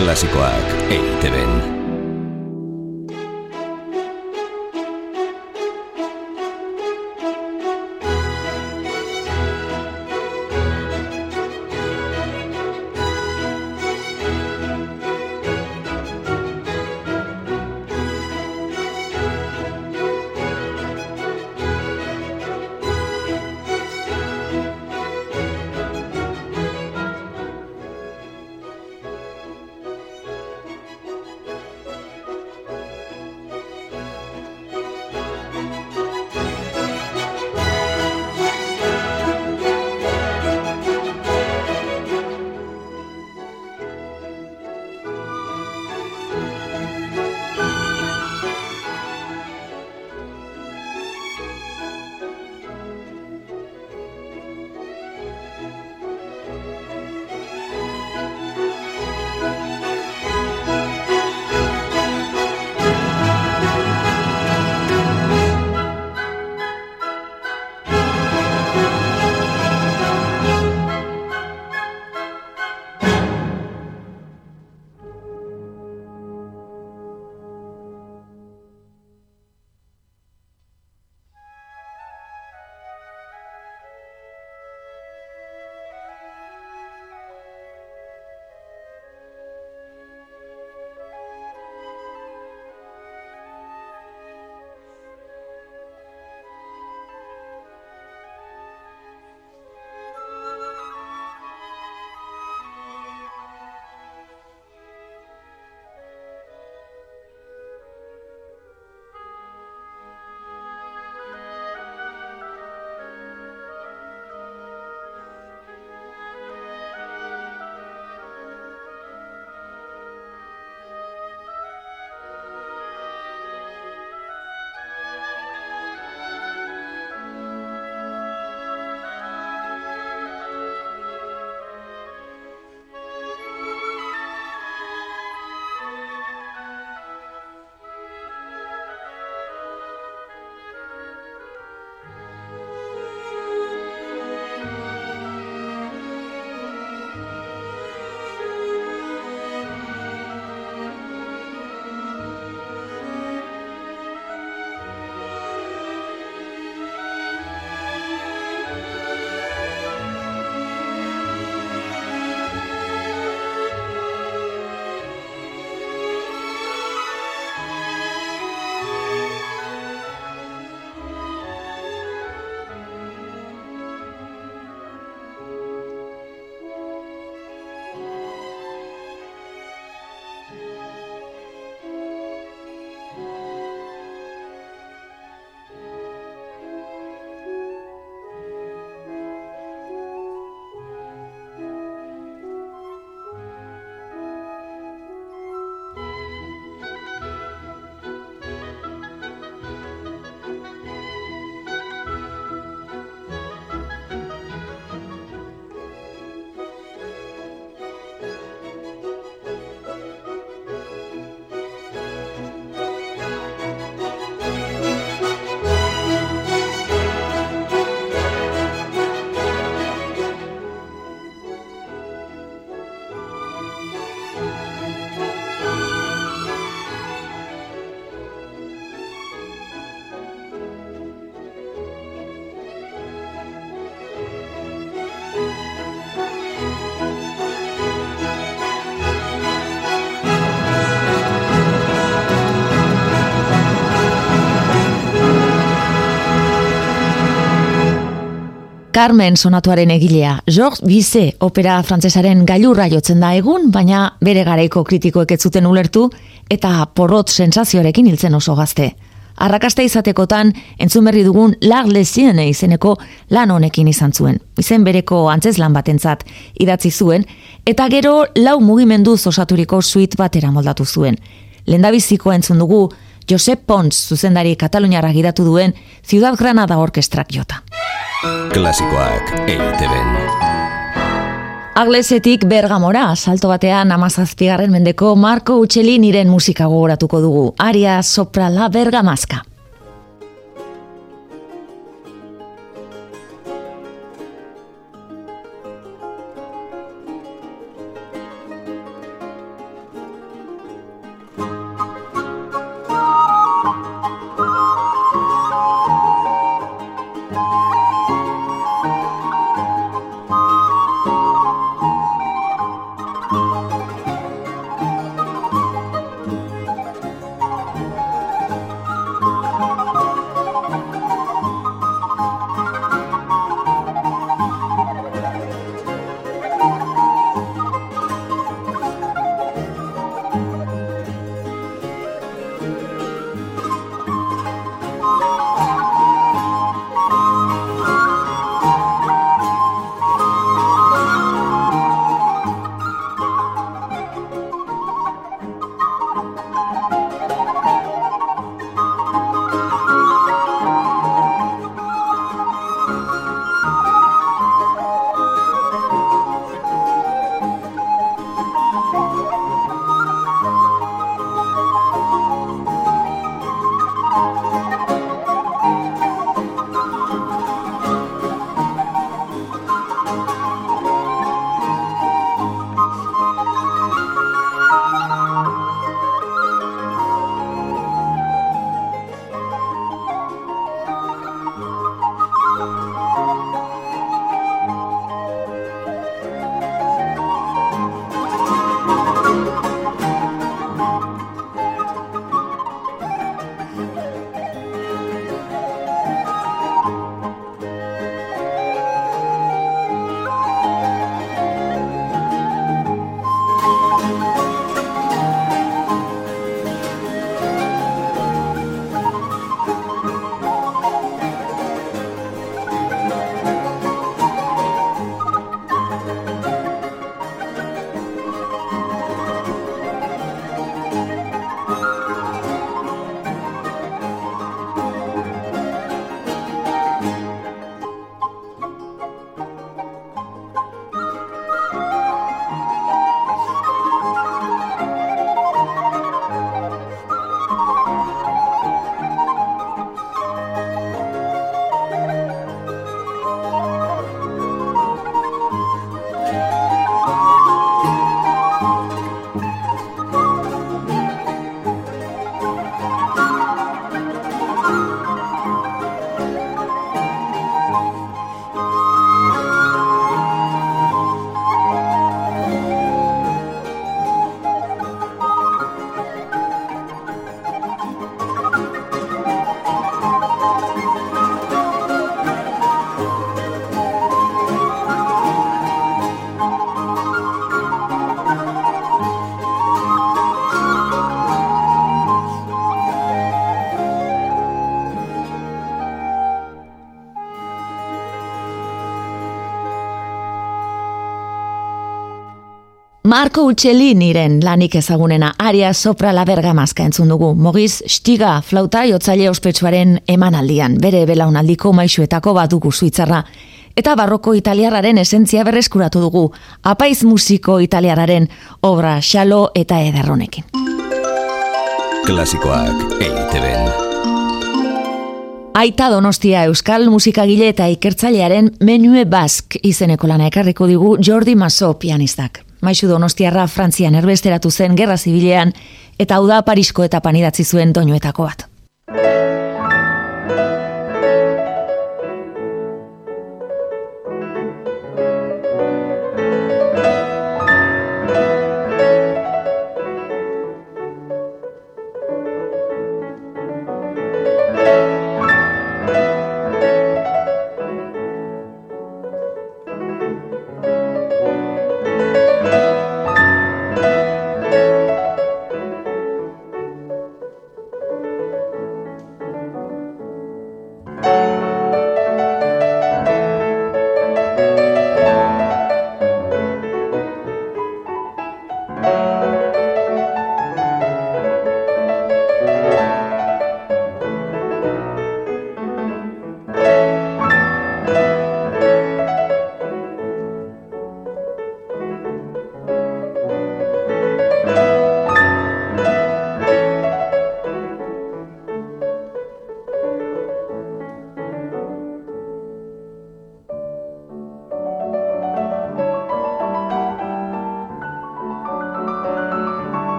Klasikoak eiteben. Carmen sonatuaren egilea, Georges Bizet opera frantsesaren gailurra jotzen da egun, baina bere garaiko kritikoek ez zuten ulertu eta porrot sensazioarekin hiltzen oso gazte. Arrakasta izatekotan entzun berri dugun Lar Lesiene izeneko lan honekin izan zuen. Izen bereko antzez lan batentzat idatzi zuen eta gero lau mugimendu osaturiko suite batera moldatu zuen. Lendabiziko entzun dugu Josep Pons zuzendari Kataluniara gidatu duen Ciudad Granada orkestrak jota. Klasikoak eiteben. Aglesetik bergamora, salto batean amazazpigarren mendeko Marco Utxeli niren musika gogoratuko dugu. Aria sopra la bergamazka. Marco Uccelliniren lanik ezagunena aria sopra la bergamazka entzun dugu. Mogiz, stiga flauta jotzaile ospetsuaren emanaldian, bere belaunaldiko maixuetako bat dugu suitzarra. Eta barroko italiararen esentzia berreskuratu dugu, apaiz musiko italiararen obra xalo eta ederronekin. Klasikoak eiteben. Aita Donostia Euskal musikagile eta ikertzailearen menue bask izeneko lana ekarriko digu Jordi Maso pianistak. Maixu Donostiarra Frantzian erbesteratu zen Gerra Zibilean eta hau da Parisko eta panidatzi zuen doinuetako bat.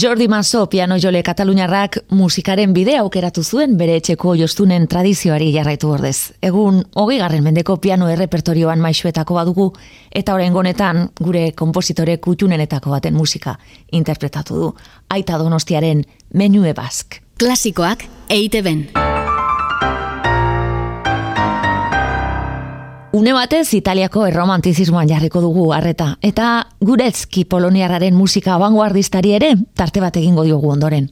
Jordi Manso piano jole Kataluniarrak musikaren bide aukeratu zuen bere etxeko jostunen tradizioari jarraitu ordez. Egun, hogei garren mendeko piano errepertorioan maixuetako badugu, eta horren gonetan gure kompositore kutxunenetako baten musika interpretatu du. Aita donostiaren menue bask. Klasikoak eite ben. Une batez Italiako erromantizismoan jarriko dugu harreta eta guretzki poloniarraren musika abanguardistari ere tarte bat egingo diogu ondoren.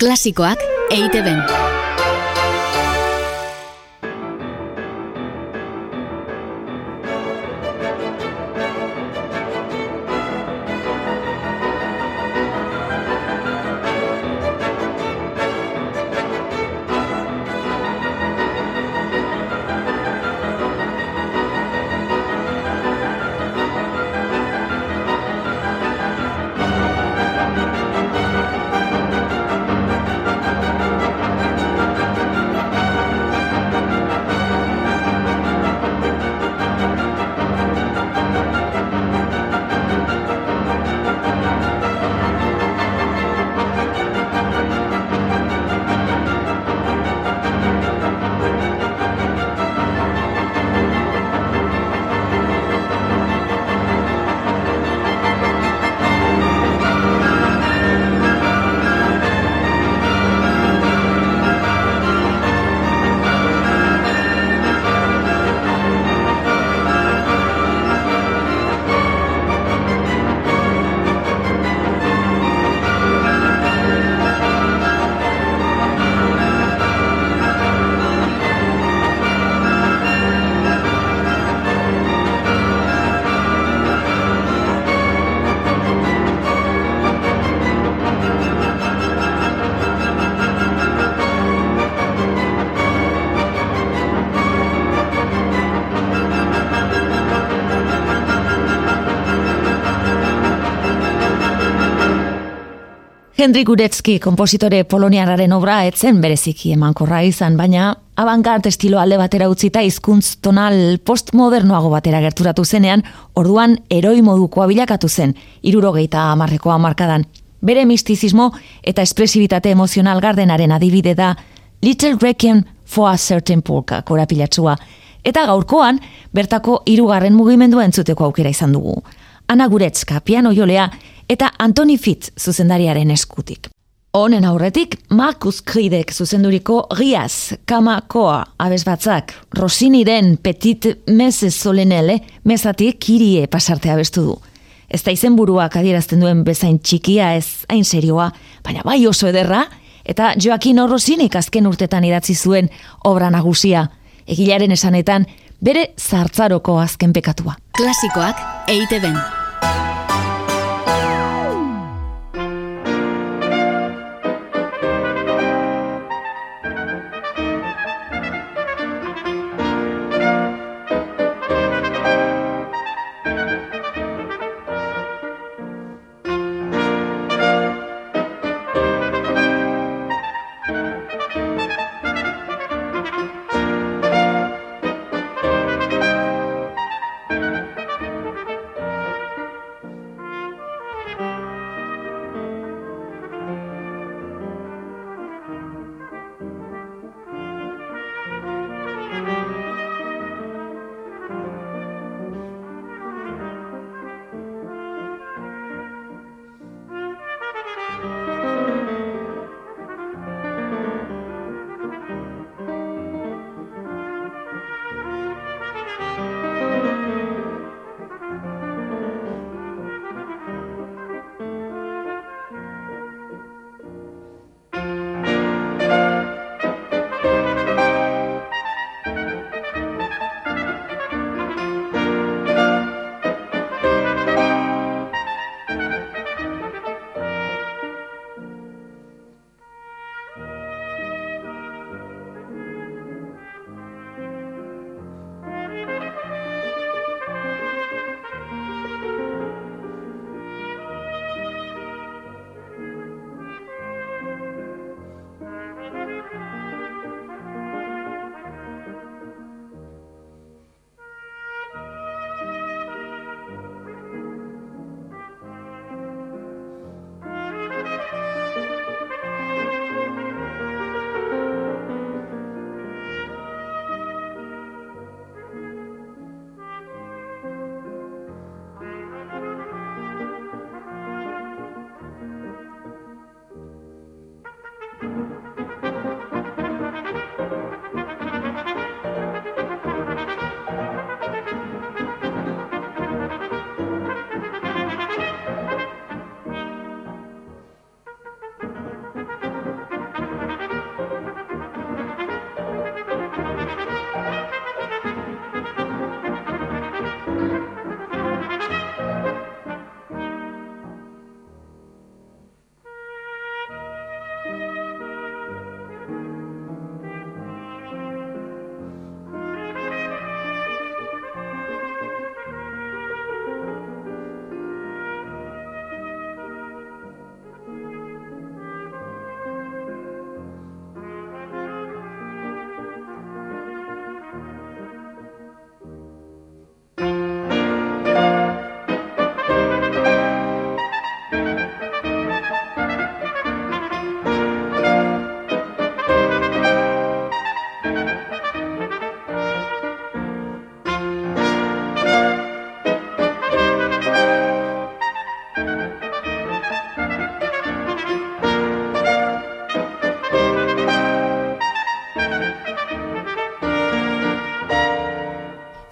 Klasikoak EITB-en. Henry Guretzki, kompositore poloniarraren obra, etzen bereziki emankorra izan, baina avantgard estilo alde batera utzita hizkuntz tonal postmodernoago batera gerturatu zenean, orduan eroi modukoa bilakatu zen, irurogeita amarrekoa markadan. Bere mistizismo eta espresibitate emozional gardenaren adibide da Little Requiem for a Certain Polka korapilatsua. Eta gaurkoan, bertako hirugarren mugimendua entzuteko aukera izan dugu. Ana Guretzka, piano jolea, eta Antoni Fitz zuzendariaren eskutik. Honen aurretik, Markus Kridek zuzenduriko Riaz, Kamakoa, abez batzak, Rosiniren Petit Mese Solenele, mezatik kirie pasarte abestu du. Ez da izen buruak adierazten duen bezain txikia ez hain serioa, baina bai oso ederra, eta Joaquin Rosinik azken urtetan idatzi zuen obra nagusia, egilaren esanetan bere zartzaroko azken pekatua. Klasikoak EITB-en.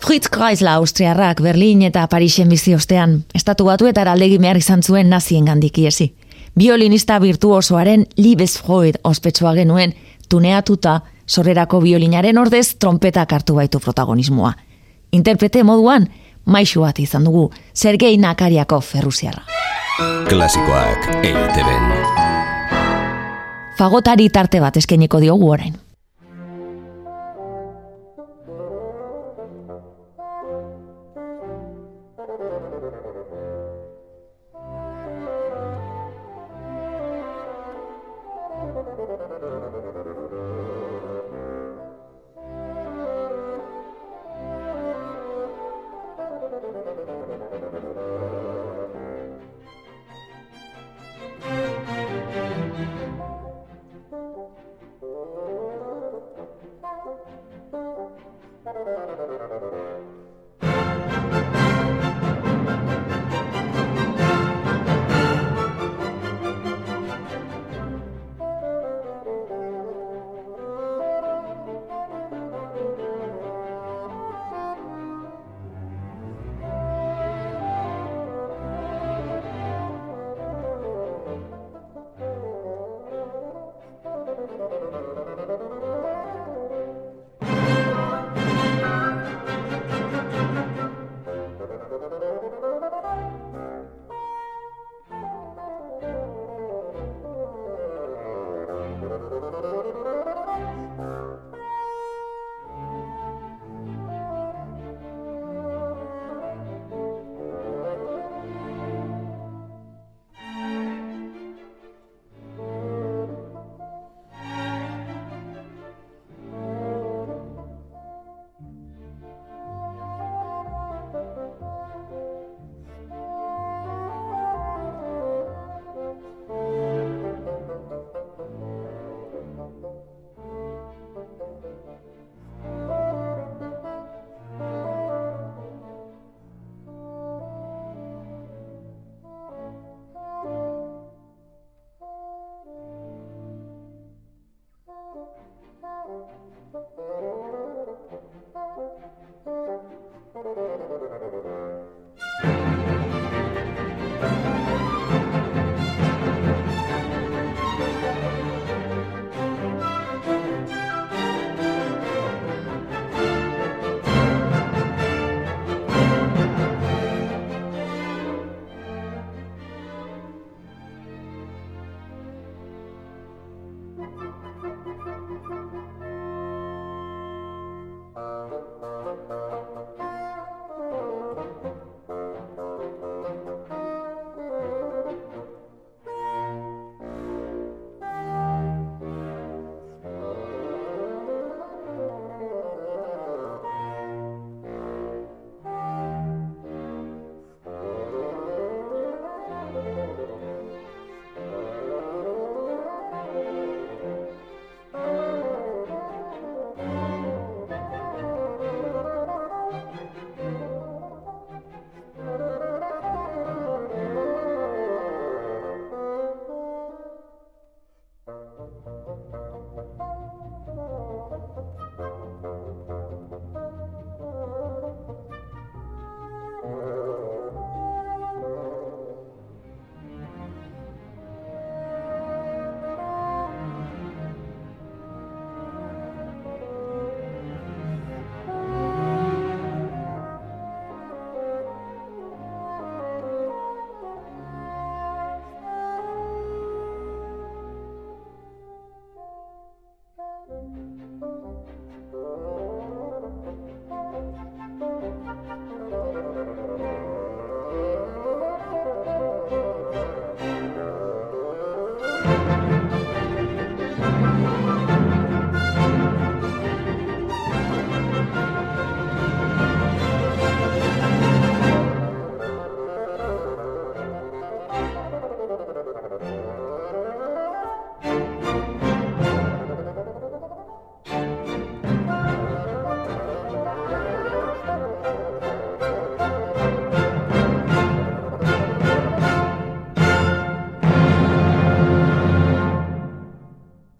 Fritz Kreisler Austriarrak Berlin eta Parisen bizi ostean, estatu batu eta aldegi behar izan zuen nazien gandik iesi. Biolinista virtuosoaren Liebesfreud ospetsua genuen, tuneatuta, sorrerako biolinaren ordez trompetak hartu baitu protagonismoa. Interprete moduan, maixu bat izan dugu, Sergei Nakariako ferruziarra. Klasikoak eiteben. Fagotari tarte bat eskeniko diogu orain.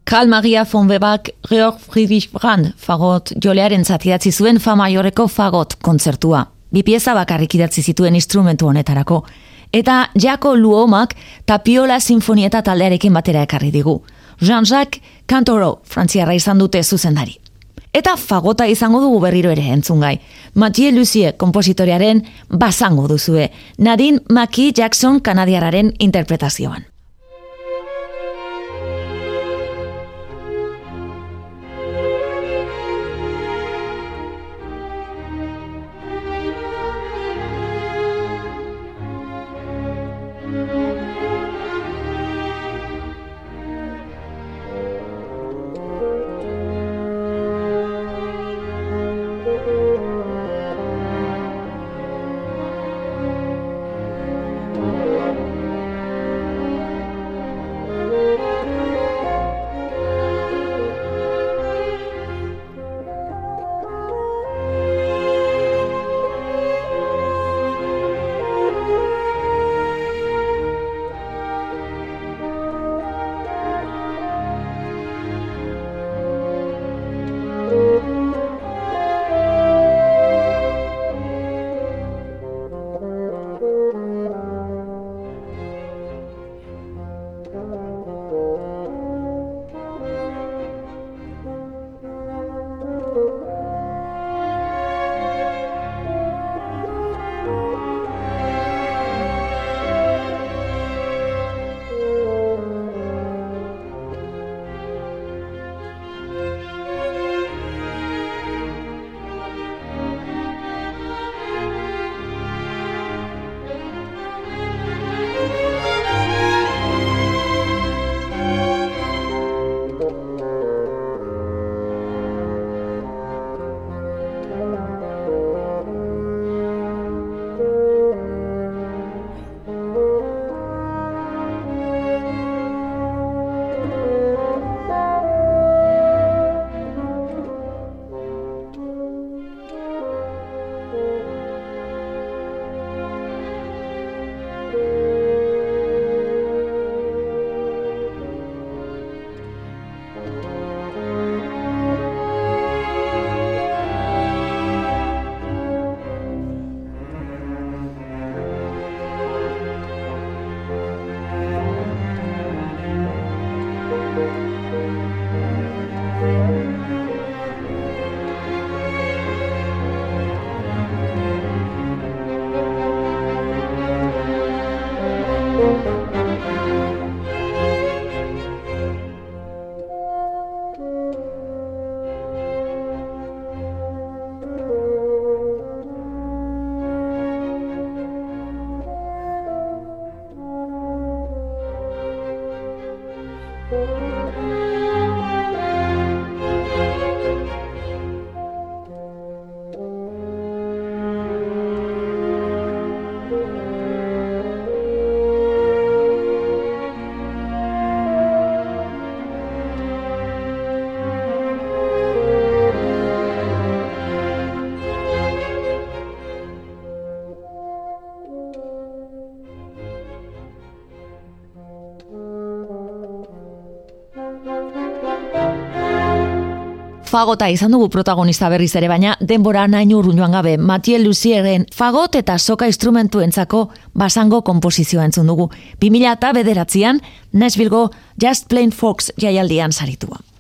Karl Maria von Webak Georg Friedrich Brand fagot jolearen zatidatzi zuen fama joreko fagot kontzertua. Bi pieza bakarrik idatzi zituen instrumentu honetarako. Eta Jako Luomak tapiola sinfonieta taldearekin batera ekarri digu. Jean-Jacques Cantoro, frantziarra izan dute zuzendari. Eta fagota izango dugu berriro ere entzungai. Mathieu Lucie kompositorearen basango duzue. Nadine Maki Jackson kanadiararen interpretazioan. Fagota izan dugu protagonista berriz ere, baina denbora nain urrun gabe, Mathieu Lucieren fagot eta soka instrumentuentzako basango komposizioa entzun dugu. 2000 eta bederatzean, Nashville Just Plain Fox jaialdian saritua.